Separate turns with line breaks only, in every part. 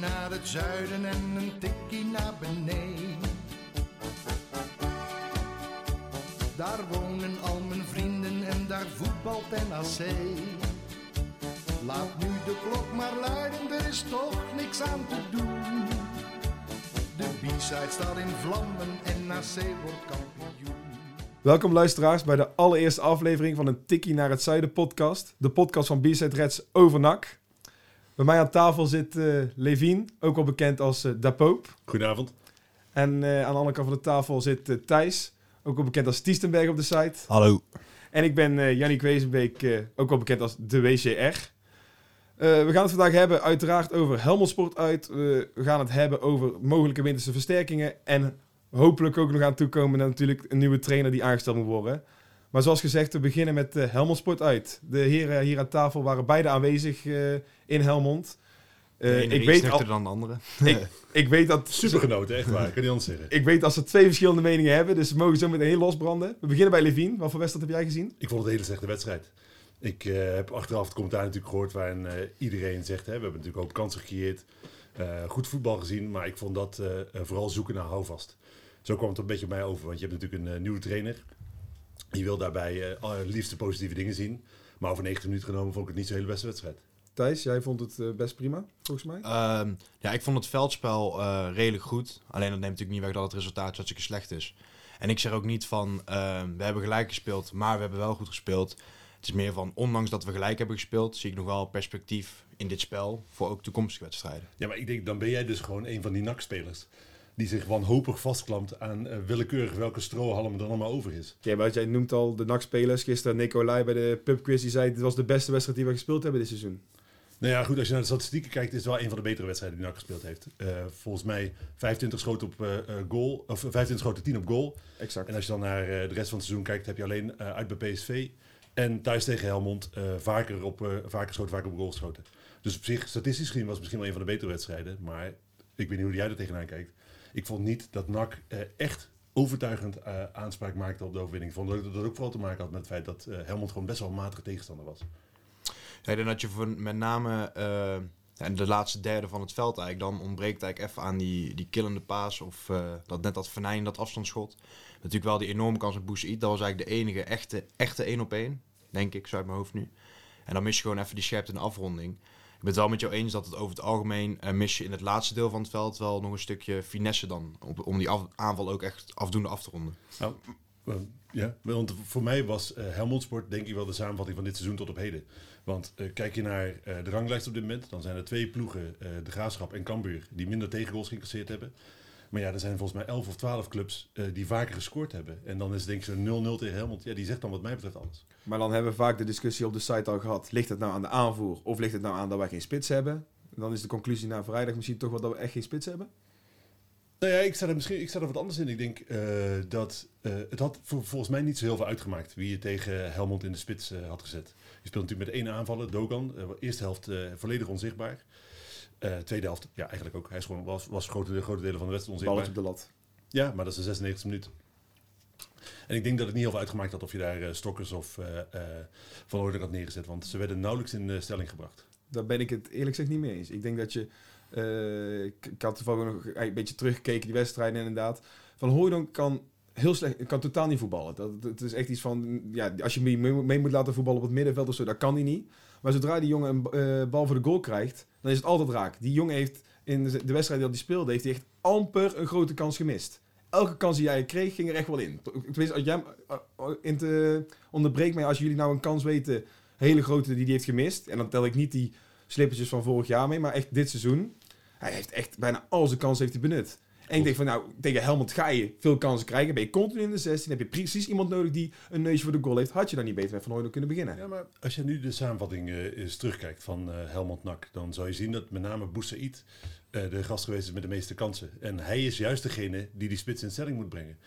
naar het zuiden en een tikkie naar beneden. Daar wonen al mijn vrienden en daar voetbalt NAC. Laat nu de klok maar luiden, er is toch niks aan te doen. De B-side staat in vlammen en NAC wordt kampioen.
Welkom luisteraars bij de allereerste aflevering van een Tikkie naar het Zuiden podcast. De podcast van B-Side Reds over. Bij mij aan tafel zit eh Levien, ook wel bekend als eh Da Pope.
Goedenavond.
En eh, aan de andere kant van de tafel zit eh, Thijs, ook wel bekend als Tiestenberg op de site.
Hallo.
En ik ben eh Jannik Wezenbeek, eh, ook wel bekend als de WCR. Eh, we gaan het vandaag hebben uiteraard over Helmond Sport uit. Eh, we gaan het hebben over mogelijke winterse versterkingen. En hopelijk ook nog aan toekomen naar natuurlijk een nieuwe trainer die aangesteld moet worden. Maar zoals gezegd, we beginnen met eh, Helmond Sport uit. De heren hier aan tafel waren beide aanwezig eh, in Helmond. Eh, ik, weet al,
dan de andere.
ik, ik weet dat
Super genoten, echt waar. Ik kan niet anders zeggen.
ik weet dat ze twee verschillende meningen hebben, dus ze mogen zo meteen heel losbranden. We beginnen bij Levien. Wat voor wedstrijd heb jij gezien?
Ik vond het een hele slechte wedstrijd. Ik eh, heb achteraf het commentaar natuurlijk gehoord waarin eh, iedereen zegt, hè, we hebben natuurlijk ook kansen gecreëerd, eh, goed voetbal gezien, maar ik vond dat vooral zoeken naar houvast. Zo kwam het een beetje op mij over, want je hebt natuurlijk een nieuwe trainer. Je wil daarbij eh het liefste positieve dingen zien, maar over 90 minuten genomen vond ik het niet zo'n hele beste wedstrijd.
Thijs, jij vond het eh, best prima, volgens mij.
Ehm, ja, ik vond het veldspel eh, redelijk goed. Alleen dat neemt natuurlijk niet weg dat het resultaat hartstikke slecht is. En ik zeg ook niet van, ehm, we hebben gelijk gespeeld, maar we hebben wel goed gespeeld. Het is meer van, ondanks dat we gelijk hebben gespeeld, zie ik nog wel perspectief in dit spel voor ook toekomstige wedstrijden.
Ja, maar ik denk, dan ben jij dus gewoon een van die NAC-spelers die zich wanhopig vastklampt aan eh, willekeurig welke strohalm er allemaal over is.
Ja, maar jij noemt al de NAC-spelers. Gisteren Nicolai bij de pubquiz, die zei... dit was de beste wedstrijd die we gespeeld hebben dit seizoen.
Nou ja, goed, als je naar de statistieken kijkt, is het wel een van de betere wedstrijden die NAC gespeeld heeft. Eh, volgens mij 25 schoten op eh, goal, of 25 schoten 10 op goal.
Exact.
En als je dan naar de rest van het seizoen kijkt, heb je alleen uit bij PSV en thuis tegen Helmond vaker, op, vaker geschoten, vaker op goal geschoten. Dus op zich, statistisch gezien was het misschien wel een van de betere wedstrijden. Maar ik weet niet hoe jij er tegenaan kijkt. Ik vond niet dat NAC eh, echt overtuigend eh, aanspraak maakte op de overwinning. Ik vond dat dat ook vooral te maken had met het feit dat eh, Helmond gewoon best wel een matige tegenstander was.
Ja, denk dat je voor, met name ja, de laatste derde van het veld eigenlijk, dan ontbreekt eigenlijk even aan die, die killende paas of eh, dat net dat venijn, dat afstandsschot. Natuurlijk wel die enorme kans op Boussaïd, dat was eigenlijk de enige echte, echte één op één, denk ik, zo uit mijn hoofd nu. En dan mis je gewoon even die scherpte in afronding. Ik ben het wel met jou eens dat het over het algemeen eh, mis je in het laatste deel van het veld wel nog een stukje finesse dan, op, om die af- aanval ook echt afdoende af te ronden.
Nou, eh, ja, want voor mij was eh Helmond Sport denk ik wel de samenvatting van dit seizoen tot op heden. Want eh, kijk je naar eh, de ranglijst op dit moment, dan zijn er twee ploegen, eh, de Graafschap en Cambuur, die minder tegengoals geïncasseerd hebben. Maar ja, er zijn volgens mij 11 of 12 clubs eh, die vaker gescoord hebben. En dan is denk ik zo'n 0-0 tegen Helmond, ja, die zegt dan wat mij betreft alles.
Maar dan hebben we vaak de discussie op de site al gehad. Ligt het nou aan de aanvoer of ligt het nou aan dat wij geen spits hebben? En dan is de conclusie na vrijdag misschien toch wel dat we echt geen spits hebben.
Nou ja, ik sta er misschien ik sta er wat anders in. Ik denk eh, dat eh, het had voor, volgens mij niet zo heel veel uitgemaakt wie je tegen Helmond in de spits had gezet. Je speelt natuurlijk met één aanvaller, Dogan. Eerste helft volledig onzichtbaar. Eh, tweede helft, ja, eigenlijk ook. Hij is gewoon, was, was grote, grote delen van de wedstrijd
Balletje
onzichtbaar.
op de lat.
Ja, maar dat is de 96 minuut. En ik denk dat het niet heel veel uitgemaakt had of je daar eh, Stokkers of eh, Van Orde had neergezet. Want ze werden nauwelijks in de stelling gebracht.
Daar ben ik het eerlijk gezegd niet mee eens. Ik denk dat je... ik, had toevallig nog een beetje teruggekeken, die wedstrijden inderdaad. Van Hooydonk kan heel slecht, kan totaal niet voetballen. Dat, het is echt iets van, ja, als je mee, mee moet laten voetballen op het middenveld of zo, dat kan hij niet. Maar zodra die jongen een bal voor de goal krijgt, dan is het altijd raak. Die jongen heeft in de, wedstrijd die hij speelde, heeft hij echt amper een grote kans gemist. Elke kans die jij kreeg, ging er echt wel in. Tenminste, als jij in te onderbreek mij, als jullie nou een kans weten, hele grote die hij heeft gemist. En dan tel ik niet die slippertjes van vorig jaar mee, maar echt dit seizoen. Hij heeft echt bijna al zijn kansen heeft hij benut. En ik denk van, nou, tegen Helmond ga je veel kansen krijgen. Ben je continu in de 16, heb je precies iemand nodig die een neusje voor de goal heeft. Had je dan niet beter met Van Hooydonk kunnen beginnen?
Ja, maar als je nu de samenvatting eh, eens terugkijkt van eh, Helmond Nak, dan zou je zien dat met name Boussaïd eh, de gast geweest is met de meeste kansen. En hij is juist degene die die spits in stelling moet brengen.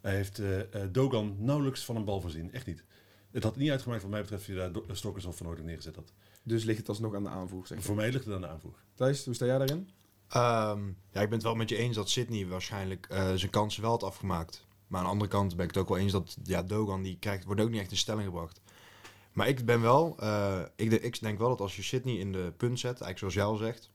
Hij heeft Dogan nauwelijks van een bal voorzien. Echt niet. Het had niet uitgemaakt wat mij betreft je daar Stokkers of Van Hooydonk neergezet had.
Dus ligt het alsnog aan de aanvoer, zeg.
Voor mij ligt het aan de aanvoer.
Thijs, hoe sta jij daarin?
Ehm, ja, ik ben het wel met je eens dat Sydney waarschijnlijk eh, zijn kansen wel had afgemaakt. Maar aan de andere kant ben ik het ook wel eens dat ja, Dogan die krijgt, wordt ook niet echt in stelling gebracht. Maar ik ben wel, eh, ik, ik denk wel dat als je Sydney in de punt zet, eigenlijk zoals jij al zegt,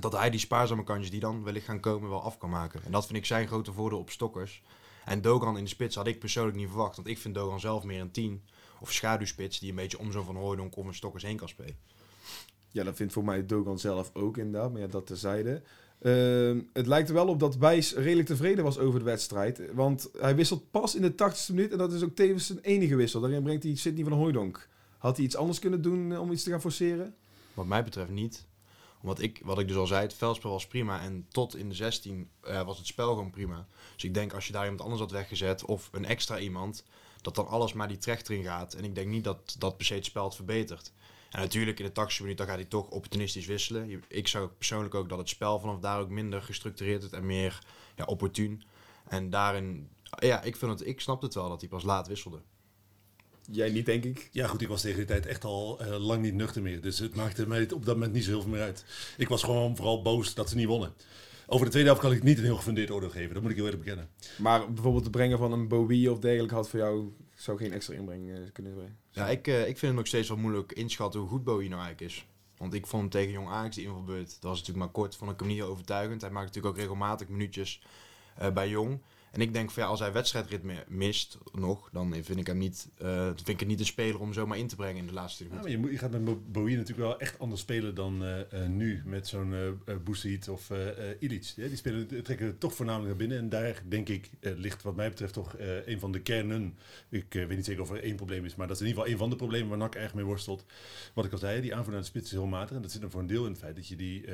dat hij die spaarzame kantjes die dan wellicht gaan komen wel af kan maken. En dat vind ik zijn grote voordeel op stokkers. En Dogan in de spits had ik persoonlijk niet verwacht. Want ik vind Dogan zelf meer een 10 of schaduwspits die een beetje om zo'n Van Hooydonk of een stokkers heen kan spelen.
Ja, dat vindt voor mij Dogan zelf ook inderdaad, maar ja, dat terzijde. Ehm het lijkt er wel op dat Wijs redelijk tevreden was over de wedstrijd. Want hij wisselt pas in de 80ste minuut en dat is ook tevens zijn enige wissel. Daarin brengt hij Sidney van Hooydonk. Had hij iets anders kunnen doen eh, om iets te gaan forceren?
Wat mij betreft niet. Omdat ik, wat ik dus al zei, het veldspel was prima. En tot in de 16 eh, was het spel gewoon prima. Dus ik denk als je daar iemand anders had weggezet of een extra iemand, dat dan alles maar die trechter in gaat. En ik denk niet dat dat per se het spel het verbetert. En natuurlijk in de 80 minuut dan gaat hij toch opportunistisch wisselen. Ik zou persoonlijk ook dat het spel vanaf daar ook minder gestructureerd is en meer ja, opportun. En daarin, ja, ik, vind het, ik snap het wel dat hij pas laat wisselde.
Jij niet, denk ik.
Ja, goed, ik was tegen die tijd echt al eh, lang niet nuchter meer. Dus het maakte mij op dat moment niet zo heel veel meer uit. Ik was gewoon vooral boos dat ze niet wonnen. Over de tweede helft kan ik niet een heel gefundeerd oordeel geven. Dat moet ik heel eerlijk bekennen.
Maar bijvoorbeeld het brengen van een Bowie of dergelijke had voor jou zou geen extra inbreng eh, kunnen brengen.
Ja, ik, eh, ik vind het nog steeds wel moeilijk inschatten hoe goed Bowie nou eigenlijk is. Want ik vond hem tegen Jong Ajax, die invalbeurt, dat was natuurlijk maar kort, vond ik hem niet heel overtuigend. Hij maakt natuurlijk ook regelmatig minuutjes eh, bij Jong. En ik denk van ja, als hij wedstrijdritme mist nog, dan vind ik hem niet, eh, dan vind ik het niet een speler om zomaar in te brengen in de laatste 20
Ja,
minuten.
maar je, moet- je gaat met Bo- Bowie natuurlijk wel echt anders spelen dan eh, eh, nu met zo'n uh, of Ilic. Ja, die spelen, trekken toch voornamelijk naar binnen. En daar denk ik ligt wat mij betreft toch een van de kernen. Ik weet niet zeker of er één probleem is, maar dat is in ieder geval een van de problemen waar NAC erg mee worstelt. Wat ik al zei, die aanvoer naar de spits is heel matig. En dat zit er voor een deel in het feit dat je die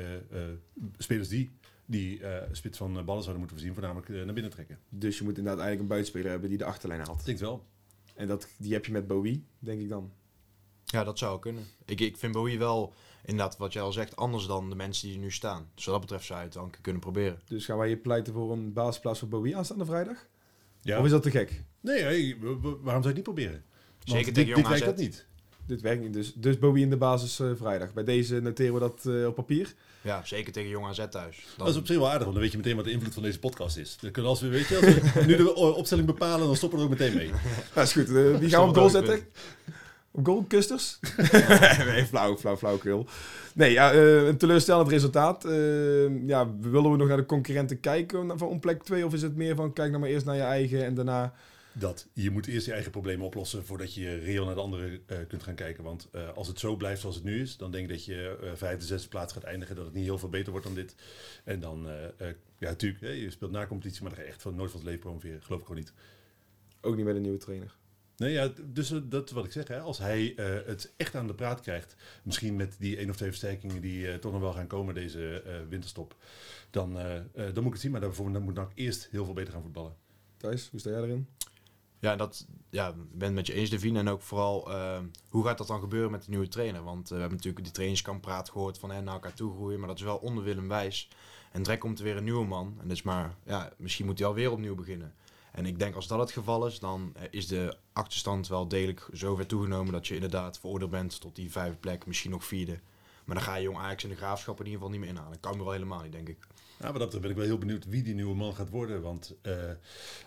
spelers die die eh, spits van eh, ballen zouden moeten voorzien, voornamelijk eh, naar binnen trekken.
Dus je moet inderdaad eigenlijk een buitenspeler hebben die de achterlijn haalt.
Ik wel.
En dat, die heb je met Bowie, denk ik dan.
Ja, dat zou kunnen. Ik, ik vind Bowie wel, inderdaad, wat jij al zegt, anders dan de mensen die er nu staan. Dus wat dat betreft zou je het keer kunnen proberen.
Dus gaan wij hier pleiten voor een basisplaats voor Bowie aanstaande vrijdag?
Ja.
Of is dat te gek?
Nee, hey, waarom zou je het niet proberen? Want
Zeker
dit,
tegen
dit dat niet.
Dit werkt niet. Dus, dus Bowie in de basis eh, vrijdag. Bij deze noteren we dat eh, op papier.
Ja, zeker tegen Jong AZ thuis. Dan,
Dat is op zich wel aardig, want dan weet je meteen wat de invloed van deze podcast is. Dan kunnen als we, weet je, als we nu de o- opstelling bepalen, dan stoppen we er ook meteen mee.
Dat is goed. Eh, wie gaan we op goal zetten? Op goal? Kusters? nee, flauw, flauw, flauwkul. Nee, ja, eh, een teleurstellend resultaat. Eh, ja, willen we nog naar de concurrenten kijken van om plek 2? Of is het meer van, kijk nou maar eerst naar je eigen en daarna...
Dat. Je moet eerst je eigen problemen oplossen voordat je reëel naar de andere eh, kunt gaan kijken. Want eh, als het zo blijft zoals het nu is, dan denk ik dat je eh vijfde, zesde plaats gaat eindigen. Dat het niet heel veel beter wordt dan dit. En dan, ja natuurlijk, hè, je speelt na competitie, maar dan ga je echt van nooit van het leven promoveren. Geloof ik gewoon niet.
Ook niet met een nieuwe trainer.
Nee, ja, dus dat is wat ik zeg. Hè. Als hij het echt aan de praat krijgt, misschien met die één of twee versterkingen die toch nog wel gaan komen deze winterstop, dan, dan moet ik het zien. Maar daarvoor dan moet NAC eerst heel veel beter gaan voetballen.
Thijs, hoe sta jij erin?
Ja, dat, ja, ben met je eens, Devine. En ook vooral, eh, hoe gaat dat dan gebeuren met de nieuwe trainer? Want eh, we hebben natuurlijk die trainingskampraat gehoord van hè, naar elkaar toe groeien. Maar dat is wel onder Willem Wijs. En direct komt er weer een nieuwe man. En is maar, ja, misschien moet hij alweer opnieuw beginnen. En ik denk als dat het geval is, dan eh, is de achterstand wel degelijk zover toegenomen dat je inderdaad veroordeeld bent tot die vijfde plek, misschien nog vierde. Maar dan ga je jong Ajax in de graafschap in ieder geval niet meer inhalen. Kan me wel helemaal niet, denk ik.
Ja, maar dat ben ik wel heel benieuwd wie die nieuwe man gaat worden. Want eh,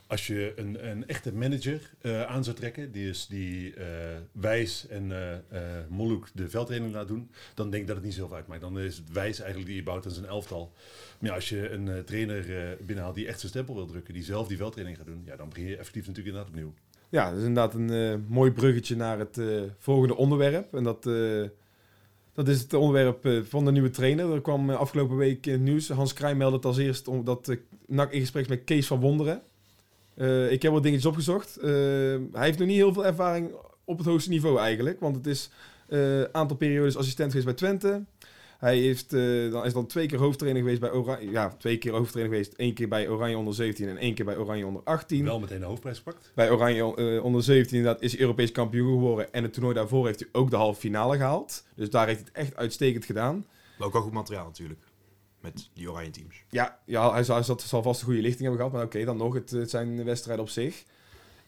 als je een, een echte manager eh, aan zou trekken, die is die eh, Wijs en eh eh, Moluk de veldtraining laat doen, dan denk ik dat het niet zoveel uitmaakt. Dan is het Wijs eigenlijk die je bouwt aan zijn elftal. Maar ja, als je een eh, trainer eh, binnenhaalt die echt zijn stempel wil drukken, die zelf die veldtraining gaat doen, ja, dan begin je effectief natuurlijk inderdaad opnieuw.
Ja, dat is inderdaad een eh, mooi bruggetje naar het eh, volgende onderwerp. En dat, eh, dat is het onderwerp eh, van de nieuwe trainer. Er kwam eh, afgelopen week het nieuws. Hans Krij meldde het als eerst omdat uh, NAC in gesprek met Kees van Wonderen. Eh, ik heb wat dingetjes opgezocht. Eh, hij heeft nog niet heel veel ervaring op het hoogste niveau eigenlijk. Want het is een aantal periodes assistent geweest bij Twente. Hij heeft, uh, dan is dan twee keer hoofdtrainer geweest bij Oranje. Ja, twee keer hoofdtrainer geweest. Eén keer bij Oranje onder 17 en één keer bij Oranje onder 18.
Wel meteen de hoofdprijs gepakt.
Bij Oranje uh, onder 17 inderdaad is hij Europees kampioen geworden. En het toernooi daarvoor heeft hij ook de halve finale gehaald. Dus daar heeft hij het echt uitstekend gedaan.
Maar ook al goed materiaal natuurlijk. Met die Oranje teams.
Ja, ja hij, zal, zal vast een goede lichting hebben gehad. Maar oké, okay, dan nog. Het, het zijn wedstrijden op zich.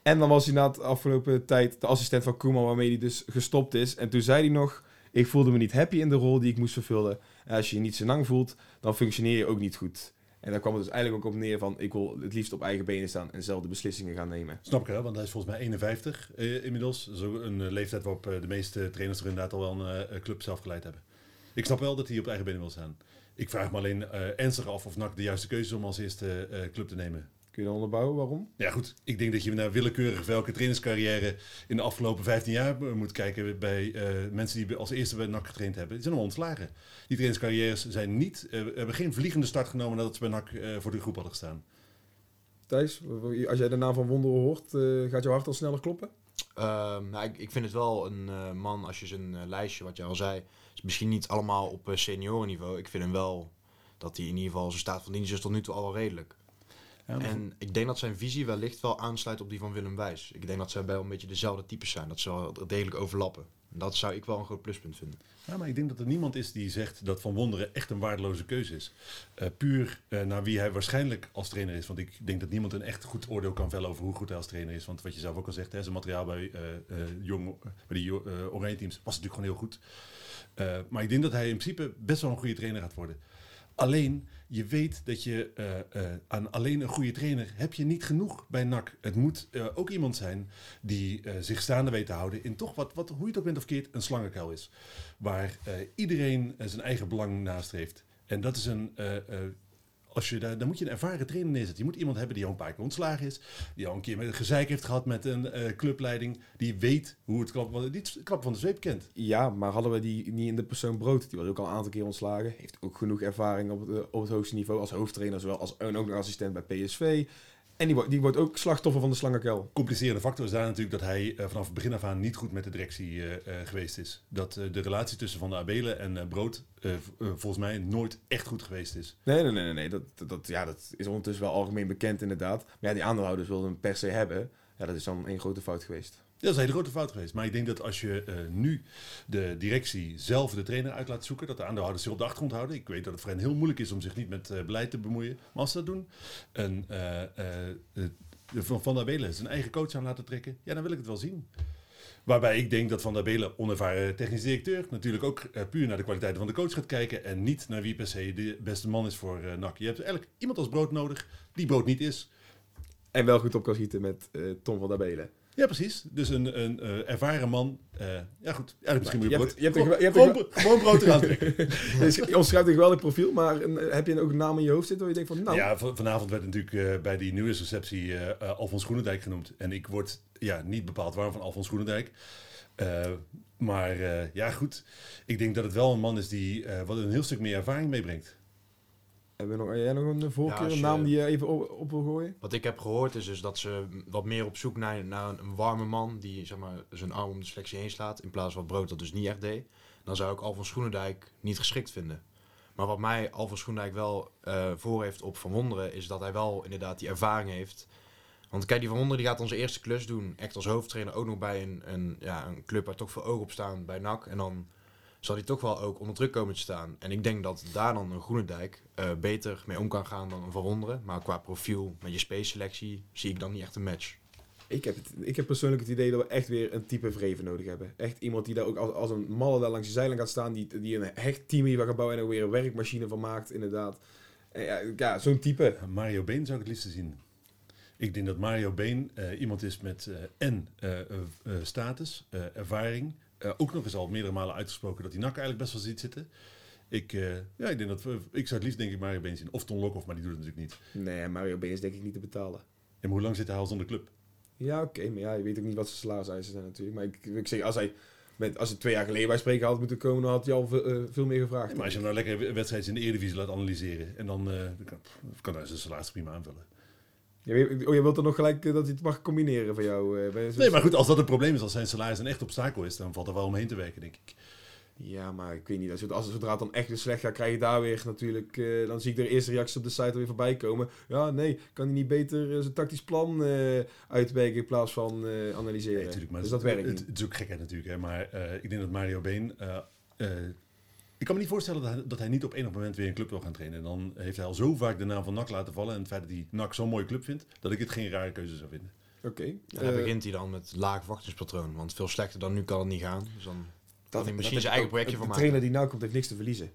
En dan was hij na de afgelopen tijd de assistent van Koeman, waarmee hij dus gestopt is. En toen zei hij nog... Ik voelde me niet happy in de rol die ik moest vervullen. En als je je niet zo lang voelt, dan functioneer je ook niet goed. En daar kwam het dus eigenlijk ook op neer van... ik wil het liefst op eigen benen staan en zelf de beslissingen gaan nemen.
Snap ik hè, want hij is volgens mij 51 uh, inmiddels. Zo een uh, leeftijd waarop uh, de meeste trainers er inderdaad al wel een uh, club zelf geleid hebben. Ik snap wel dat hij op eigen benen wil staan. Ik vraag me alleen eh, ernstig af of NAC de juiste keuze is om als eerste eh, club te nemen.
Kun je dan onderbouwen waarom?
Ja goed, ik denk dat je naar willekeurig welke trainerscarrière in de afgelopen 15 jaar eh, moet kijken bij eh, mensen die als eerste bij NAC getraind hebben. Die zijn allemaal ontslagen. Die trainerscarrières zijn niet, eh, hebben geen vliegende start genomen nadat ze bij NAC eh, voor de groep hadden gestaan.
Thijs, als jij de naam van Wonderen hoort, eh, gaat jouw hart al sneller kloppen?
Ehm, nou, ik, ik vind het wel een eh, man, als je zijn lijstje, wat je al zei, is misschien niet allemaal op uh, seniorenniveau. Ik vind hem wel dat hij in ieder geval zijn staat van dienst is tot nu toe al wel redelijk.
Ja,
En ik denk dat zijn visie wellicht wel aansluit op die van Willem Wijs. Ik denk dat zij wel een beetje dezelfde types zijn. Dat ze wel degelijk overlappen. En dat zou ik wel een groot pluspunt vinden.
Ja, maar ik denk dat er niemand is die zegt dat Van Wonderen echt een waardeloze keuze is. Eh, puur eh, naar wie hij waarschijnlijk als trainer is. Want ik denk dat niemand een echt goed oordeel kan vellen over hoe goed hij als trainer is. Want wat je zelf ook al zegt, hè, zijn materiaal bij, eh, jong, bij die oranje teams was natuurlijk gewoon heel goed. Maar ik denk dat hij in principe best wel een goede trainer gaat worden. Alleen, je weet dat je eh, eh, aan alleen een goede trainer heb je niet genoeg bij NAC. Het moet eh, ook iemand zijn die zich staande weet te houden in toch wat, wat, hoe je het ook bent of keert, een slangenkuil is. Waar iedereen zijn eigen belang nastreeft. En dat is een... als je daar, dan moet je een ervaren trainer neerzetten. Je moet iemand hebben die al een paar keer ontslagen is. Die al een keer met gezeik heeft gehad met een eh, clubleiding. Die weet hoe het klap, die klap van de zweep kent.
Ja, maar hadden we die niet in de persoon Brood? Die was ook al een aantal keer ontslagen. Heeft ook genoeg ervaring op het, eh, op het hoogste niveau als hoofdtrainer, zowel als en ook nog assistent bij PSV. En die, wordt- die wordt ook slachtoffer van de slangenkuil.
complicerende factor is daar natuurlijk dat hij eh, vanaf het begin af aan niet goed met de directie eh, eh, geweest is. Dat eh, de relatie tussen Van der Abelen en eh, Brood volgens mij nooit echt goed geweest is.
Nee, nee, nee, nee. nee. Dat, dat, dat- ja, dat is ondertussen wel algemeen bekend inderdaad. Maar ja, die aandeelhouders wilden hem per se hebben. Ja, dat is dan één grote fout geweest.
Dat is een grote fout geweest. Maar ik denk dat als je eh, nu de directie zelf de trainer uit laat zoeken, dat de aandeelhouders zich op de achtergrond houden. Ik weet dat het voor hen heel moeilijk is om zich niet met eh, beleid te bemoeien. Maar als ze dat doen, en eh, Van Van der Belen zijn eigen coach aan laten trekken, ja, dan wil ik het wel zien. Waarbij ik denk dat Van der Belen, onervaren technisch directeur, natuurlijk ook puur naar de kwaliteiten van de coach gaat kijken. En niet naar wie per se de beste man is voor eh NAC. Je hebt eigenlijk iemand als brood nodig die brood niet is.
En wel goed op kan schieten met Tom van der Belen.
Ja, precies. Dus een, een eh, ervaren man. eh, ja, goed. Ja, misschien moet je,
Je
brood.
hebt- je hebt
gewoon,
een- je hebt
gewoon, gewoon brood eraan trekken.
Je omschrijft een geweldig profiel, maar eh, heb je ook een naam in je hoofd zitten waar je denkt van, nou,
Ja, vanavond werd natuurlijk bij die nieuwsreceptie Alfons Groenendijk genoemd. En ik word ja, niet bepaald warm van Alfons Groenendijk. Maar ja, goed. Ik denk dat het wel een man is die wat een heel stuk meer ervaring meebrengt.
Hebben we nog, heb jij nog een voorkeur,
Ja,
een
je-
naam die je even op, op wil gooien?
Wat ik heb gehoord is dus dat ze wat meer op zoek naar, naar een, warme man die zeg maar, zijn arm om de selectie heen slaat. In plaats van Brood dat dus niet echt deed. Dan zou ik Alfons Schoenendijk niet geschikt vinden. Maar wat mij Alfons Schoenendijk wel eh, voor heeft op Van Wonderen is dat hij wel inderdaad die ervaring heeft. Want kijk, die Van Wonderen die gaat onze eerste klus doen. Echt als hoofdtrainer ook nog bij een, een, ja, een club waar toch veel oog op staan bij NAC. En dan zal hij toch wel ook onder druk komen te staan. En ik denk dat daar dan een Groenendijk eh beter mee om kan gaan dan een Van Wonderen. Maar qua profiel met je space selectie zie ik dan niet echt een match.
Ik heb, het, ik heb persoonlijk het idee dat we echt weer een type vreven nodig hebben. Echt iemand die daar ook als, als een malle daar langs de zijlijn gaat staan, die, die een hecht team hier gaat bouwen en er weer een werkmachine van maakt, inderdaad. En ja, ja zo'n type.
Mario Been zou ik het liefst zien. Ik denk dat Mario Been eh, iemand is met eh, en eh, status, eh, ervaring. Eh, ook nog eens al meerdere malen uitgesproken dat hij NAC eigenlijk best wel ziet zitten. Ik, eh, ja, ik, denk dat, we- ik zou het liefst denk ik Mario Been zien. Of Ton Lokhoff, maar die doet het natuurlijk niet.
Nee, Mario Been is denk ik niet te betalen.
En maar hoe lang zit hij al zonder club?
Ja, oké, maar ja, je weet ook niet wat zijn salariseisen zijn natuurlijk. Maar ik, ik zeg, als hij, met, als hij twee jaar geleden bij spreken had moeten komen, dan had hij al veel, eh, veel meer gevraagd.
Ja, maar als je hem nou lekker wedstrijden in de Eredivisie laat analyseren. En dan, dan kan, kan hij zijn salaris prima aanvullen.
Ja, je- oh, je wilt er nog gelijk eh, dat hij het mag combineren van jou? eh,
Nee, maar goed, als dat een probleem is, als zijn salaris een echt obstakel is, dan valt er wel omheen te werken, denk ik.
Ja, maar ik weet niet. Als, als zodra het dan echt weer slecht gaat, krijg je daar weer natuurlijk... eh, dan zie ik de eerste reacties op de site alweer voorbij komen. Ja, nee, kan hij niet beter zijn tactisch plan eh, uitwerken in plaats van analyseren?
Nee, natuurlijk, maar
dus
het,
dat werkt
het,
niet.
het is ook gekheid natuurlijk, hè, maar ik denk dat Mario Been... eh, eh, ik kan me niet voorstellen dat hij, dat hij niet op enig moment weer een club wil gaan trainen. En dan heeft hij al zo vaak de naam van NAC laten vallen. En het feit dat hij NAC zo'n mooie club vindt, dat ik het geen rare keuze zou vinden.
Oké.
En
eh,
dan begint hij dan met laag verwachtingspatroon. Want veel slechter dan nu kan het niet gaan. Dus dan kan hij misschien
dat-
zijn eigen
dat-
projectje
de
van maken.
trainer die nou komt heeft niks te verliezen.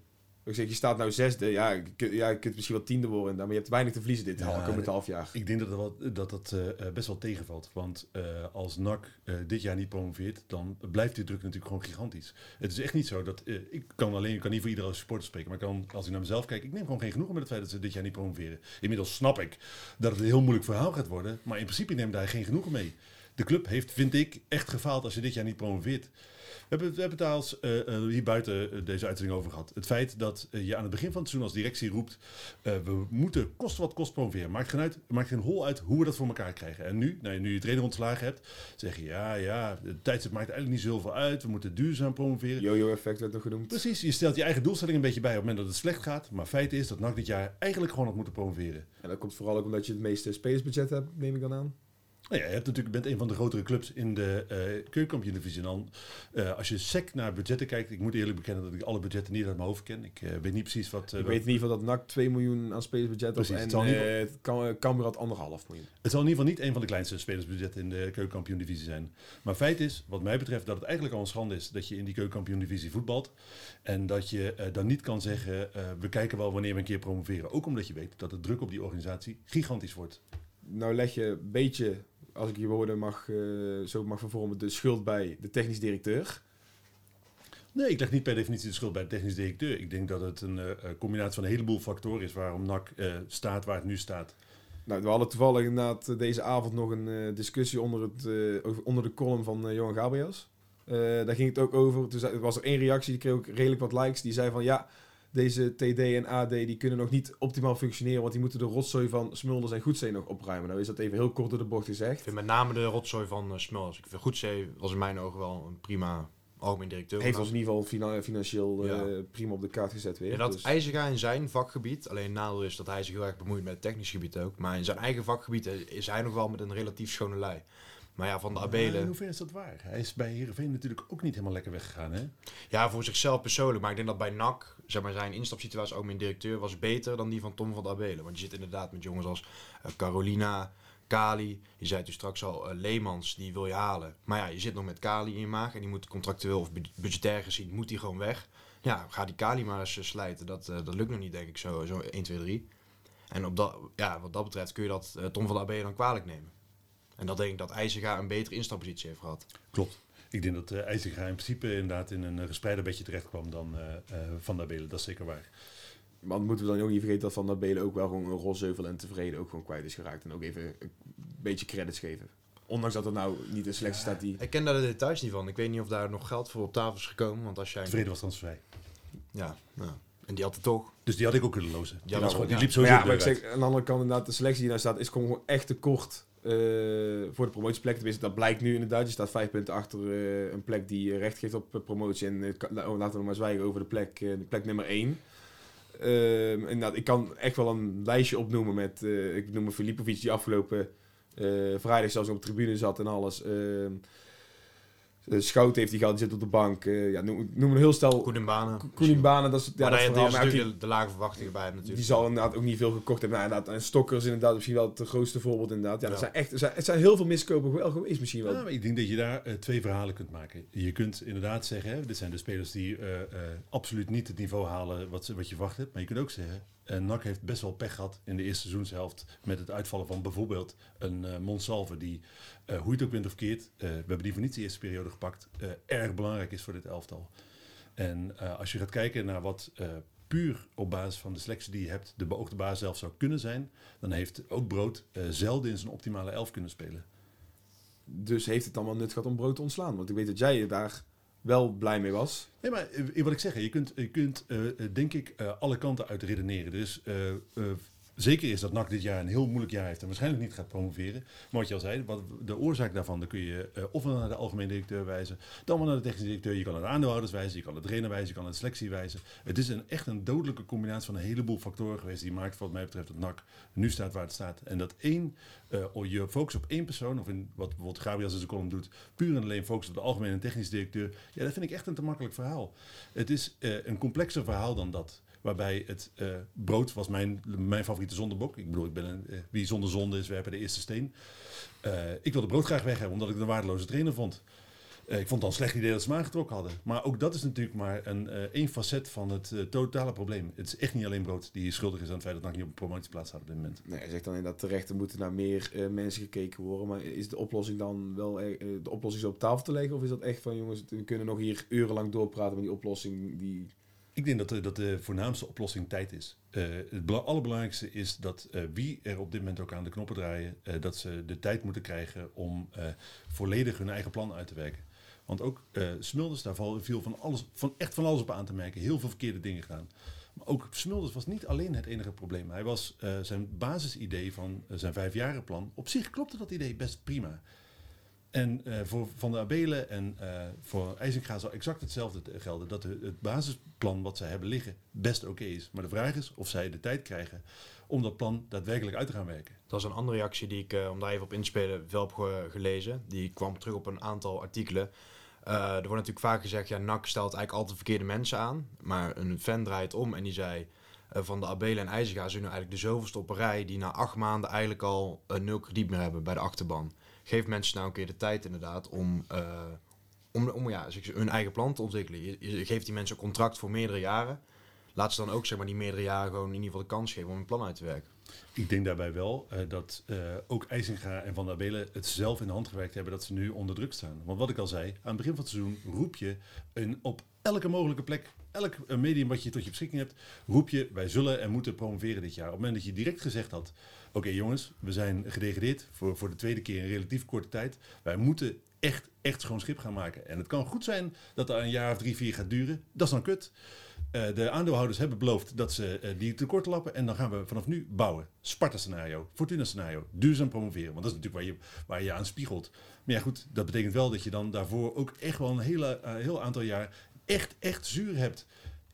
Ik zeg, je staat nou zesde. Ja, je kunt, ja, je kunt misschien wel tiende worden. Maar je hebt weinig te verliezen dit
Ja,
komend half jaar.
Ik denk dat dat, wel- dat, dat eh, eh, best wel tegenvalt. Want eh, als NAC dit jaar niet promoveert, dan blijft die druk natuurlijk gewoon gigantisch. Het is echt niet zo dat... ik kan alleen, ik kan niet voor iedere supporter spreken, maar kan, als ik naar mezelf kijk, ik neem gewoon geen genoegen met het feit dat ze dit jaar niet promoveren. Inmiddels snap ik dat het een heel moeilijk verhaal gaat worden, maar in principe neem ik daar geen genoegen mee. De club heeft, vind ik, echt gefaald als je dit jaar niet promoveert. We hebben, we hebben het als, eh, eh, hier buiten eh, deze uitzending over gehad. Het feit dat je aan het begin van het seizoen als directie roept... we moeten kost wat kost promoveren. Maakt geen, uit, maakt geen hol uit hoe we dat voor elkaar krijgen. En nu, nou, nu je trainer ontslagen hebt, zeg je... ja, ja, de tijdstip maakt eigenlijk niet zoveel uit. We moeten duurzaam promoveren.
Yo-yo-effect werd nog genoemd.
Precies, je stelt je eigen doelstelling een beetje bij op het moment dat het slecht gaat. Maar feit is dat NAC dit jaar eigenlijk gewoon had moeten promoveren.
En dat komt vooral ook omdat je het meeste spelersbudget hebt, neem ik dan aan.
Nou ja, je hebt natuurlijk, bent een van de grotere clubs in de uh, keukenkampioen-divisie. En dan, eh, als je sec naar budgetten kijkt, ik moet eerlijk bekennen dat ik alle budgetten niet uit mijn hoofd ken. Ik eh, weet niet precies wat... eh,
ik weet in ieder geval dat NAC 2 miljoen aan spelersbudget.
Precies,
En eh, Cambuur had anderhalf miljoen.
Het zal in ieder geval niet een van de kleinste spelersbudgetten in de keukenkampioen-divisie zijn. Maar feit is, wat mij betreft, dat het eigenlijk al een schande is dat je in die keukenkampioen-divisie voetbalt. En dat je eh, dan niet kan zeggen, eh, we kijken wel wanneer we een keer promoveren. Ook omdat je weet dat de druk op die organisatie gigantisch wordt.
Nou leg je een beetje, als ik je woorden mag, eh, zo mag vervormen, de schuld bij de technisch directeur.
Nee, ik leg niet per definitie de schuld bij de technisch directeur. Ik denk dat het een eh, combinatie van een heleboel factoren is waarom NAC eh, staat waar het nu staat.
Nou, we hadden toevallig inderdaad deze avond nog een discussie onder, het, onder de column van Johan Gabriels. Daar ging het ook over. Toen was er één reactie, die kreeg ook redelijk wat likes. Die zei van ja, deze TD en AD die kunnen nog niet optimaal functioneren, want die moeten de rotzooi van Smulders en Goedzee nog opruimen. Nou is dat even heel kort door de bocht
Ik
gezegd.
vind met name de rotzooi van uh, Smulders. Ik vind Goedzee was in mijn ogen wel een prima algemeen directeur.
Heeft ons in ieder geval fina- financieel eh, prima op de kaart gezet weer.
En dat
Dus-
IJzerga in zijn vakgebied, alleen het nadeel is dat hij zich heel erg bemoeit met het technisch gebied ook. Maar in zijn eigen vakgebied eh, is hij nog wel met een relatief schone lei. Maar ja, van de
Maar in
Abelen.
hoeverre is dat waar? Hij is bij Heerenveen natuurlijk ook niet helemaal lekker weggegaan, hè?
Ja, voor zichzelf persoonlijk. Maar ik denk dat bij NAC, zeg maar, zijn instapsituatie ook mijn directeur was beter dan die van Tom van de Abelen. Want je zit inderdaad met jongens als eh, Carolina, Kali. Je zei toen straks al, eh, Leemans, die wil je halen. Maar ja, je zit nog met Kali in je maag en die moet contractueel of bud- budgetair gezien, moet die gewoon weg. Ja, ga die Kali maar eens eh, slijten. Dat, dat lukt nog niet, denk ik, zo, zo 1, 2, 3. En op dat, ja, wat dat betreft kun je dat Tom van de Abelen dan kwalijk nemen. En dat denk ik dat IJzerga een betere instappositie heeft gehad.
Klopt. Ik denk dat uh, IJzerga in principe inderdaad in een uh, gespreider bedje terecht kwam dan uh, uh, Van der Belen. Dat is zeker waar.
Maar moeten we dan ook niet vergeten dat Van der Belen ook wel gewoon een rotzeuvel en tevreden ook gewoon kwijt is geraakt. En ook even een beetje credits geven. Ondanks dat er nou niet een selectie staat die...
Ik ken daar de details niet van. Ik weet niet of daar nog geld voor op tafel is gekomen. Want als jij...
Tevreden was transfervrij.
Ja, ja. En die had het toch.
Dus die had ik ook kunnen lozen. Die,
Ja,
was
maar-
gewoon, die liep
Maar
sowieso
ja, maar ik zeg, aan de andere kant inderdaad, de selectie die daar staat, is gewoon echt te kort eh, voor de promotieplek. Tenminste, dat blijkt nu inderdaad. Je staat vijf punten achter eh, een plek die eh, recht geeft op promotie. En la- laten we maar zwijgen over de plek, de plek nummer één. Ehm, inderdaad, ik kan echt wel een lijstje opnoemen met, ik noem Filipovic, die afgelopen vrijdag zelfs op de tribune zat en alles. Eh, Schout heeft die gehad, die zit op de bank. Eh, ja, noem, noem een heel stel.
Goed in banen.
Koeling Banen, dat is ja,
maar
dat
is
Maar oké,
de, de lage verwachtingen bij hem natuurlijk.
die zal inderdaad ook niet veel gekocht hebben. Nou, inderdaad, en Stokker is inderdaad misschien wel het grootste voorbeeld inderdaad. Ja, er zijn echt, er zijn, er zijn heel veel miskopen wel geweest misschien wel.
Ja, maar ik denk dat je daar eh, twee verhalen kunt maken. Je kunt inderdaad zeggen, hè, dit zijn de spelers die eh, eh, absoluut niet het niveau halen wat, ze- wat je verwacht hebt. Maar je kunt ook zeggen, eh NAC heeft best wel pech gehad in de eerste seizoenshelft met het uitvallen van bijvoorbeeld een eh Monsalve die, eh, hoe je het ook bent of keert, we hebben die voor niets de eerste periode gepakt, erg belangrijk is voor dit elftal. En als je gaat kijken naar wat puur op basis van de selectie die je hebt de beoogde basis zelf zou kunnen zijn, dan heeft ook Brood zelden in zijn optimale elf kunnen spelen.
Dus heeft het dan wel nut gehad om brood te ontslaan? Want ik weet dat jij daar wel blij mee was.
Nee, maar eh, wat ik zeg, je kunt, je kunt eh, eh, denk ik alle kanten uit redeneren. Dus zeker is dat NAC dit jaar een heel moeilijk jaar heeft en waarschijnlijk niet gaat promoveren. Maar wat je al zei, de oorzaak daarvan, dan kun je uh, ofwel naar de algemeen directeur wijzen, dan wel naar de technische directeur. Je kan naar de aandeelhouders wijzen, je kan de trainer wijzen, je kan naar de selectie wijzen. Het is een, echt een dodelijke combinatie van een heleboel factoren geweest die maakt wat mij betreft dat NAC nu staat waar het staat. En dat één, uh, je focus op één persoon, of in wat bijvoorbeeld Gabriel in zijn column doet, puur en alleen focus op de algemene en technische directeur. Ja, dat vind ik echt een te makkelijk verhaal. Het is uh, een complexer verhaal dan dat. Waarbij het uh, brood was mijn, mijn favoriete zondebok. Ik bedoel, ik ben uh, wie zonder zonde is, werpen de eerste steen. Uh, ik wilde brood graag weg hebben, omdat ik het een waardeloze trainer vond. Eh, ik vond het al een slecht idee dat ze hem aangetrokken hadden. Maar ook dat is natuurlijk maar een eh, één facet van het eh, totale probleem. Het is echt niet alleen Brood die schuldig is aan het feit dat NAC niet op een promotieplaats staat op dit moment.
Nee, hij zegt dan inderdaad terecht, er moeten naar meer eh, mensen gekeken worden. Maar is de oplossing dan wel eh, de oplossing zo op tafel te leggen? Of is dat echt van jongens, we kunnen nog hier urenlang doorpraten met die oplossing die...
Ik denk dat de, dat de voornaamste oplossing tijd is. Eh, het bela- allerbelangrijkste is dat eh, wie er op dit moment ook aan de knoppen draaien, eh, dat ze de tijd moeten krijgen om volledig hun eigen plan uit te werken. Want ook Smulders, daar viel van, alles, van echt van alles op aan te merken. Heel veel verkeerde dingen gedaan. Maar ook Smulders was niet alleen het enige probleem. Hij was zijn basisidee van zijn vijfjarenplan. Op zich klopte dat idee best prima. En eh, voor Van der Abelen en eh, voor IJzinga zal exact hetzelfde gelden. Dat het basisplan wat zij hebben liggen best oké is. Maar de vraag is of zij de tijd krijgen om dat plan daadwerkelijk uit te gaan werken.
Dat is een andere reactie die ik, eh, om daar even op in te spelen, wel heb ge- gelezen. Die kwam terug op een aantal artikelen. Er wordt natuurlijk vaak gezegd, ja, NAC stelt eigenlijk altijd verkeerde mensen aan. Maar een fan draait om en die zei... eh, van de Abelen en IJzega zijn nu eigenlijk de zoveelste op een rij... die na acht maanden eigenlijk al eh, nul krediet meer hebben bij de achterban. Geef mensen nou een keer de tijd inderdaad om... eh, om, om ja, hun eigen plan te ontwikkelen. Je, geeft die mensen een contract voor meerdere jaren. Laat ze dan ook zeg maar, die meerdere jaren gewoon in ieder geval de kans geven om een plan uit te werken.
Ik denk daarbij wel eh, dat eh, ook IJzinga en Van der Abelen het zelf in de hand gewerkt hebben dat ze nu onder druk staan. Want wat ik al zei, aan het begin van het seizoen roep je een, op elke mogelijke plek, elk medium wat je tot je beschikking hebt, roep je wij zullen en moeten promoveren dit jaar. Op het moment dat je direct gezegd had, oké jongens, we zijn gedegradeerd voor, voor de tweede keer in relatief korte tijd. Wij moeten echt, echt schoon schip gaan maken. En het kan goed zijn dat dat een jaar of drie, vier gaat duren. Dat is dan kut. Eh, de aandeelhouders hebben beloofd dat ze eh, die tekort lappen. En dan gaan we vanaf nu bouwen. Sparta-scenario, Fortuna-scenario, duurzaam promoveren. Want dat is natuurlijk waar je, waar je aan spiegelt. Maar ja, goed, dat betekent wel dat je dan daarvoor ook echt wel een hele, eh, heel aantal jaar echt, echt zuur hebt.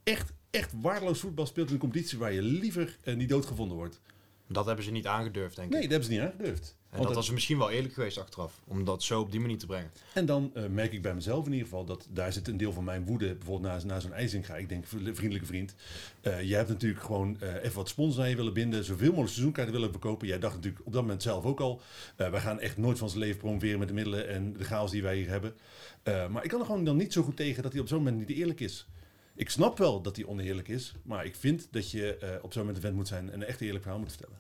Echt, echt waardeloos voetbal speelt in een competitie waar je liever niet doodgevonden wordt.
Dat hebben ze niet aangedurfd, denk
Nee,
ik.
dat hebben ze niet aangedurfd.
En dat was misschien wel eerlijk geweest achteraf, om dat zo op die manier te brengen.
En dan eh, merk ik bij mezelf in ieder geval dat daar zit een deel van mijn woede. Bijvoorbeeld na, na zo'n IJzinga. Ik denk, vriendelijke vriend. eh jij hebt natuurlijk gewoon eh, even wat sponsors aan je willen binden. Zoveel mogelijk seizoenkaarten willen verkopen. Jij dacht natuurlijk op dat moment zelf ook al. wij gaan echt nooit van zijn leven promoveren met de middelen en de chaos die wij hier hebben. Maar ik kan er gewoon dan niet zo goed tegen dat hij op zo'n moment niet eerlijk is. Ik snap wel dat hij oneerlijk is. Maar ik vind dat je eh, op zo'n moment vent moet zijn en een echt eerlijk verhaal moet vertellen.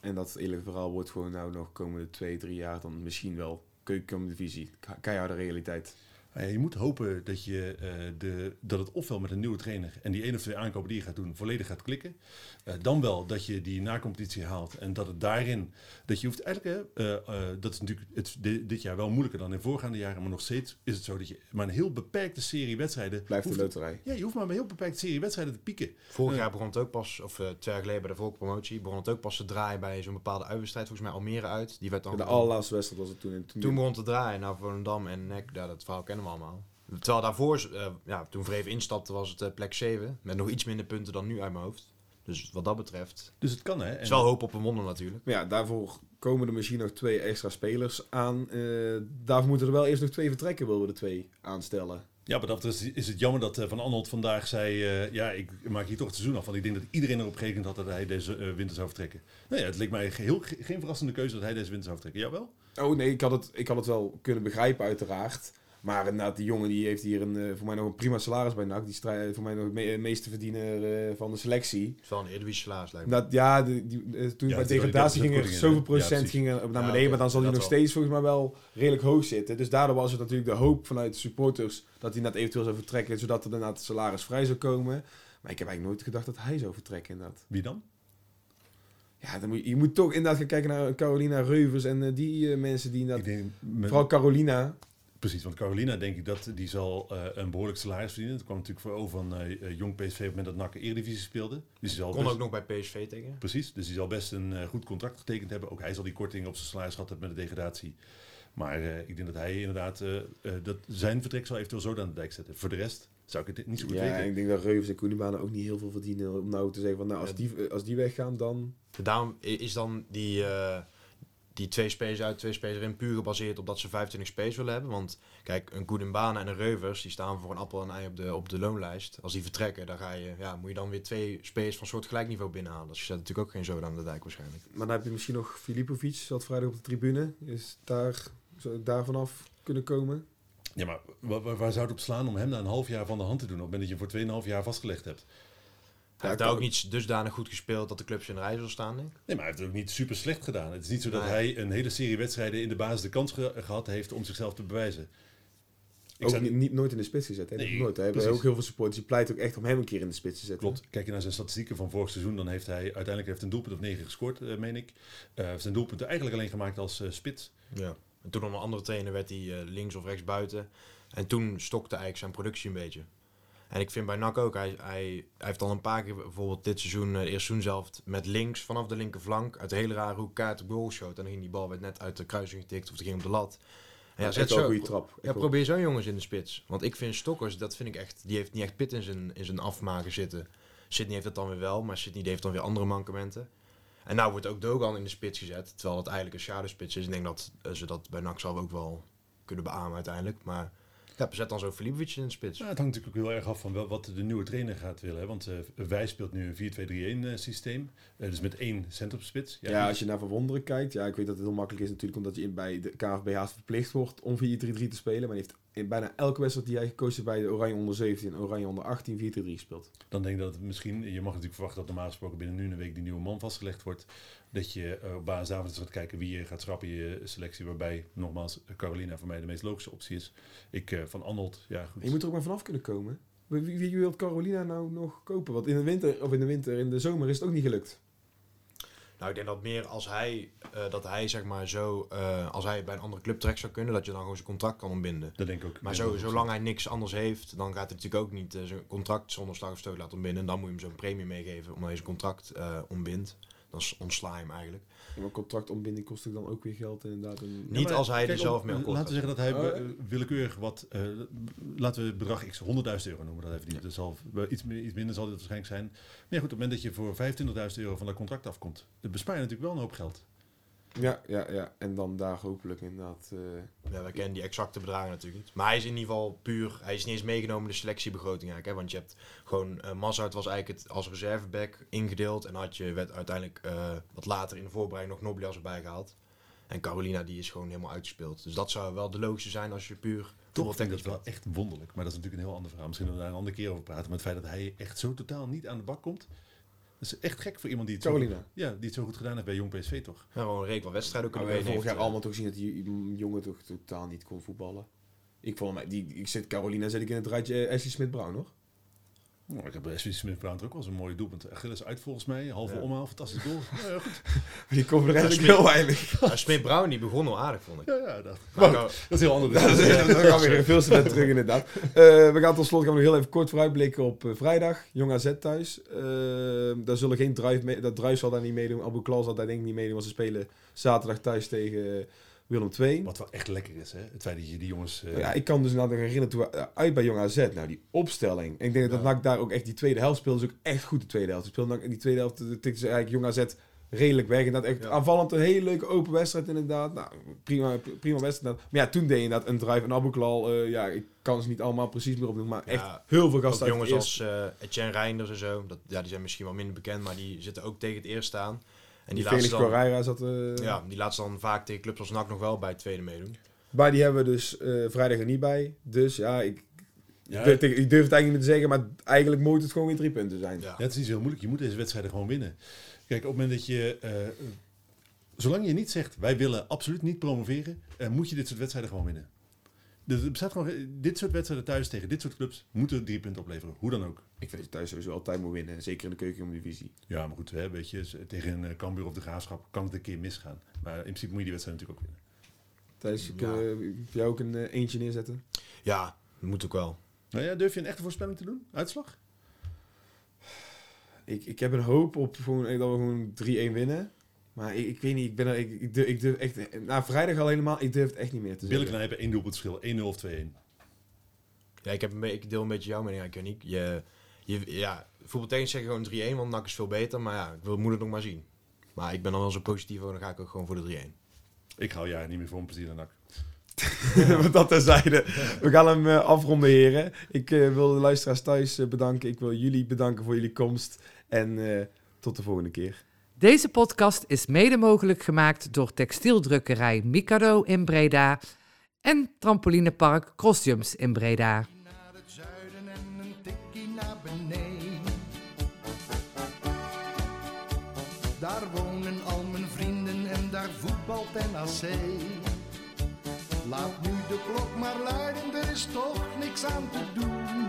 En dat eerlijke verhaal wordt gewoon nou nog komende twee, drie jaar dan misschien wel keukendivisie. Ke- Keiharde realiteit.
Nou ja, je moet hopen dat, je, eh, de, dat het ofwel met een nieuwe trainer en die één of twee aankopen die je gaat doen volledig gaat klikken. Eh, dan wel dat je die na-competitie haalt en dat het daarin, dat je hoeft eigenlijk, hè, eh, eh, dat is natuurlijk het, di- dit jaar wel moeilijker dan in voorgaande jaren, maar nog steeds is het zo dat je maar een heel beperkte serie wedstrijden.
Blijft de
hoeft-
loterij.
Ja, je hoeft maar een heel beperkte serie wedstrijden te pieken.
Vorig
Ja.
jaar begon het ook pas, of eh, twee jaar geleden bij de volkspromotie, begon het ook pas te draaien bij zo'n bepaalde uitwedstrijd, volgens mij Almere uit. Die werd dan
De allerlaatste wedstrijd was het toen. En toen,
Toen begon het te draaien naar Volendam en NEC, ja, dat verhaal kennen we allemaal. Terwijl daarvoor, eh, ja, toen Vreven instapte, was het eh, plek 7. Met nog iets minder punten dan nu uit mijn hoofd. Dus wat dat betreft,
Dus het kan hè.
is
En-
wel hoop op een wonder natuurlijk.
Maar ja, daarvoor komen er misschien nog twee extra spelers aan. Eh, daarvoor moeten er wel eerst nog twee vertrekken, willen we er twee aanstellen.
Ja, maar dat is, is het jammer dat Van Arnold vandaag zei... eh, ja, ik maak hier toch het seizoen af. Want ik denk dat iedereen erop gerekend had dat hij deze winter zou vertrekken. Nou ja, het leek mij geheel, ge- geen verrassende keuze dat hij deze winter zou vertrekken. Jawel?
Oh nee, ik had, het, ik had het wel kunnen begrijpen uiteraard. Maar inderdaad, die jongen die heeft hier een, eh, voor mij nog een prima salaris bij NAC. Die strijdt voor mij nog het me- meeste verdiener eh, van de selectie.
Het is wel een Eredivisie salaris lijkt me.
Dat, ja, die, die, eh, toen
Ja,
bij degradatie
dat
ging er zoveel procent op naar
Ja,
beneden. maar dan zal hij
dat
nog
wel.
steeds volgens mij wel redelijk hoog zitten. Dus daardoor was het natuurlijk de hoop vanuit de supporters dat hij net eventueel zou vertrekken. Zodat er daarna het salaris vrij zou komen. Maar ik heb eigenlijk nooit gedacht dat hij zou vertrekken inderdaad.
Wie dan?
Ja, dan moet je, je moet toch inderdaad gaan kijken naar Carolina Reuvers en eh, die eh, mensen die
Ik
inderdaad...
denk, met-
Vooral Carolina.
Precies, want Carolina denk ik dat die zal eh, een behoorlijk salaris verdienen. Het kwam natuurlijk voor over van eh, eh, jong PSV op het moment dat NAC Eredivisie speelde. Dus die zal
Kon
best-
ook nog bij PSV tekenen.
Precies, dus die zal best een eh, goed contract getekend hebben. Ook hij zal die korting op zijn salaris gehad hebben met de degradatie. Maar eh, ik denk dat hij inderdaad, dat zijn vertrek zal eventueel zo aan de dijk zetten. Voor de rest zou ik het niet zo goed
Ja,
weten.
en ik denk dat Reuvers en Koenibanen ook niet heel veel verdienen. Om nou te zeggen van, nou, als
Ja.
die, als die weggaan, dan...
Daarom is dan die, eh, die twee spelers uit, twee spelers in puur gebaseerd op dat ze 25 spelers willen hebben. Want kijk, een Koedenbana en een Reuvers, die staan voor een appel en ei op de, op de loonlijst. Als die vertrekken, dan ga je, ja, moet je dan weer twee spelers van soortgelijk niveau binnenhalen. Dus je zet natuurlijk ook geen zoden aan de dijk waarschijnlijk.
Maar dan heb je misschien nog Filipovic, zat vrijdag op de tribune. Is daar, zou ik daar vanaf kunnen komen?
Ja, maar wa- wa- waar, zou het op slaan om hem na een half jaar van de hand te doen? Op het moment dat je hem voor 2,5 jaar vastgelegd hebt.
Hij heeft daar ook niet dusdanig goed gespeeld dat de clubs in de rij zullen staan, denk ik.
Nee, maar hij heeft het ook niet super slecht gedaan. Het is niet zo dat
Nee.
hij een hele serie wedstrijden in de basis de kans ge- gehad heeft om zichzelf te bewijzen. Ik
ook
zou-
niet, niet- nooit in de spits gezet. Hè?
Nee,
nooit. Hij hebben
precies.
ook heel veel supporters die pleiten ook echt om hem een keer in de spits te zetten.
Klopt. Kijk je naar zijn statistieken van vorig seizoen, dan heeft hij uiteindelijk heeft een doelpunt of negen gescoord, eh, meen ik. Eh heeft zijn doelpunten eigenlijk alleen gemaakt als eh, spits.
Ja. En toen onder een andere trainer werd hij eh, links of rechts buiten. En toen stokte eigenlijk zijn productie een beetje. En ik vind bij NAC ook, hij, hij, hij heeft al een paar keer bijvoorbeeld dit seizoen, eh, de eerste seizoen zelf, met links vanaf de linkerflank uit de hele rare hoek kaart op goal shot. En dan ging die bal werd net uit de kruising getikt of die ging op de lat. En ja, zet
echt wel een
zo.
goede trap.
Ja, probeer zo'n jongens in de spits. Want ik vind Stokkers, dat vind ik echt, die heeft niet echt pit in zijn, in zijn afmaken zitten. Sydney heeft het dan weer wel, maar Sydney heeft dan weer andere mankementen. En nou wordt ook Dogan in de spits gezet, terwijl het eigenlijk een schaduwspits is. Ik denk dat eh, ze dat bij NAC zelf ook wel kunnen beamen uiteindelijk. Maar ja, zet dan zo Filipovic in de spits.
Ja, het hangt natuurlijk ook heel erg af van wel, wat de nieuwe trainer gaat willen. Hè? Want eh wij speelt nu een 4-2-3-1 eh, systeem. Eh, dus met één centrumspits.
Ja, als je naar Verwonderen kijkt, ja, ik weet dat het heel makkelijk is natuurlijk omdat je in, bij de KNVB haast verplicht wordt om 4-3-3 te spelen. Maar hij heeft in bijna elke wedstrijd die hij gekozen heeft bij de Oranje onder 17 en Oranje onder 18 4-3 gespeeld.
Dan denk ik dat het misschien, je mag natuurlijk verwachten dat normaal gesproken binnen nu een week die nieuwe man vastgelegd wordt. Dat je eh, op basis daarvan gaat kijken wie je gaat schrappen in je selectie. Waarbij, nogmaals, Carolina voor mij de meest logische optie is. Ik eh, van Arnold, ja goed.
En je moet er ook maar vanaf kunnen komen. Wie, wie, wie wil Carolina nou nog kopen? Want in de winter, of in de winter, in de zomer is het ook niet gelukt.
Nou, ik denk dat meer als hij, eh, dat hij zeg maar zo, eh, als hij bij een andere club terecht zou kunnen, dat je dan gewoon zijn contract kan ontbinden.
Dat denk ik ook.
Maar zo, zolang hij niks anders heeft, dan gaat hij natuurlijk ook niet eh, zijn contract zonder slag of stoot laten ontbinden. En dan moet je hem zo'n premie meegeven omdat hij zijn contract ontbindt. Dan ontsla je hem eigenlijk.
Ja, maar contractontbinding kost ook dan ook weer geld inderdaad. En,
Ja,
Niet als hij er zelf mee
Laten we zeggen dat hij
Oh,
willekeurig wat... eh, laten we het bedrag x 100.000 euro noemen. Dat even niet. Dat zal, iets, meer- iets minder zal dit waarschijnlijk zijn. Maar ja, goed, op het moment dat je voor 25.000 euro van dat contract afkomt... dan bespaar je natuurlijk wel een hoop geld.
Ja, ja, ja. En dan daar hopelijk inderdaad... eh,
Ja, wij kennen die exacte bedragen natuurlijk niet. Maar hij is in ieder geval puur, hij is niet eens meegenomen in de selectiebegroting eigenlijk. Hè? Want je hebt gewoon, Mazart was eigenlijk het als reserveback ingedeeld. En had je, werd uiteindelijk eh, wat later in de voorbereiding nog Noblias erbij gehaald. En Carolina die is gewoon helemaal uitgespeeld. Dus dat zou wel de logische zijn als je puur
Toch vind ik dat wel echt wonderlijk. Maar dat is natuurlijk een heel ander verhaal. Misschien dat we daar een andere keer over praten. Maar het feit dat hij echt zo totaal niet aan de bak komt... Dat is echt gek voor iemand die het, zo
Carolina.
goed, ja, die het zo goed gedaan heeft bij Jong PSV, toch?
Ja, gewoon een reek van wedstrijden kunnen
we hebben vorig jaar allemaal toch gezien dat die jongen toch totaal niet kon voetballen. Ik vond hem, die, ik zit Carolina zet ik in het rijtje Ashley Smith-Brown nog.
Oh, ik heb bij Ashley Smith-Brown ook wel eens een mooie doelpunt. Achilles uit volgens mij. Halve
Ja.
omhaal, fantastisch goal. ja, ja, goed.
Die
Ja,
ook
Smith-
heel weinig.
Smith Brown die begon al aardig vond ik.
ja, ja dat,
Maar
dat is heel ander.
Dat is- dat gaan we weer veel te terug inderdaad. Eh, we gaan tot slot gaan we nog heel even kort vooruitblikken op eh, vrijdag. Jong AZ thuis. Eh, daar zullen geen drive mee, dat drive zal daar niet meedoen. Abu Klal zal daar denk ik niet meedoen. Want ze spelen zaterdag thuis tegen Willem II.
Wat wel echt lekker is, hè? Het feit dat je die jongens... eh,
Ja, ik kan dus nou herinneren toen we eh, uit bij Jong AZ. Nou, die opstelling. En ik denk dat
Ja.
NAC daar ook echt die tweede helft speelde. Dus ook echt goed de tweede helft. NAC in die tweede helft. eh, tikten ze eigenlijk Jong AZ redelijk weg. En dat echt
Ja.
aanvallend een hele leuke open wedstrijd inderdaad. Nou, prima, prima wedstrijd. Maar ja, toen deed je inderdaad een drive. En Abu Klal, eh, ja, ik kan ze niet allemaal precies meer opnoemen. Maar echt
Ja,
heel veel gasten
jongens als eh Etienne Reinders en zo. Dat, ja, die zijn misschien wel minder bekend, maar die zitten ook tegen het eerste aan. En
Die
die,
Felix Correira zat... eh,
ja, die ze dan vaak tegen clubs als NAC nog wel bij het tweede meedoen.
Maar die hebben we dus eh, vrijdag er niet bij. Dus ja, ik,
ja,
durf, ik durf het eigenlijk niet te zeggen. Maar eigenlijk moet het gewoon weer drie punten zijn.
Ja.
Ja, het is niet zo heel moeilijk. Je moet deze wedstrijden gewoon winnen. Kijk, op het moment dat je... eh, zolang je niet zegt, wij willen absoluut niet promoveren... eh, moet je dit soort wedstrijden gewoon winnen. Dus er bestaat gewoon... Dit soort wedstrijden thuis tegen dit soort clubs... moeten drie punten opleveren. Hoe dan ook.
Ik vind dat je thuis sowieso altijd moet winnen. Zeker in de keukendivisie.
Ja, maar goed, hè, weet je, tegen een uh, Cambuur of de Graafschap kan het een keer misgaan. Maar in principe moet je die wedstrijd natuurlijk ook winnen.
Thijs,
Ja.
kunnen we voor jou ook een eh, eentje neerzetten?
Ja, dat moet ook wel.
Nou ja, durf je een echte voorspelling te doen? Uitslag?
Ik, ik heb een hoop op gewoon, eh, dat we gewoon 3-1 winnen. Maar ik, ik weet niet, ik, ben er, ik, ik, durf, ik durf echt... Na vrijdag al helemaal, ik durf het echt niet meer te zeggen.
knijpen, één doelpunt verschil. 1-0 of 2-1.
Ja, ik, heb een ik deel een beetje jouw mening eigenlijk, Yannick. Je, je, ja, voetbaltechnisch zeg gewoon 3-1, want NAC is veel beter. Maar ja, ik wil, moet het nog maar zien. Maar ik ben dan wel zo positief, over, dan ga ik ook gewoon voor de 3-1.
Ik hou jaar niet meer voor een plezier aan nak.
Wat dat terzijde. We gaan hem eh, afronden, heren. Ik eh, wil de luisteraars thuis eh, bedanken. Ik wil jullie bedanken voor jullie komst. En eh, tot de volgende keer.
Deze podcast is mede mogelijk gemaakt door textieldrukkerij Mikado in Breda en trampolinepark Crossjumps in Breda.
Daar wonen al mijn vrienden en daar voetbalt NAC. Laat nu de klok maar luiden, er is toch niks aan te doen.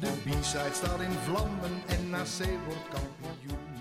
De B-side staat in vlammen en NAC wordt kampioen.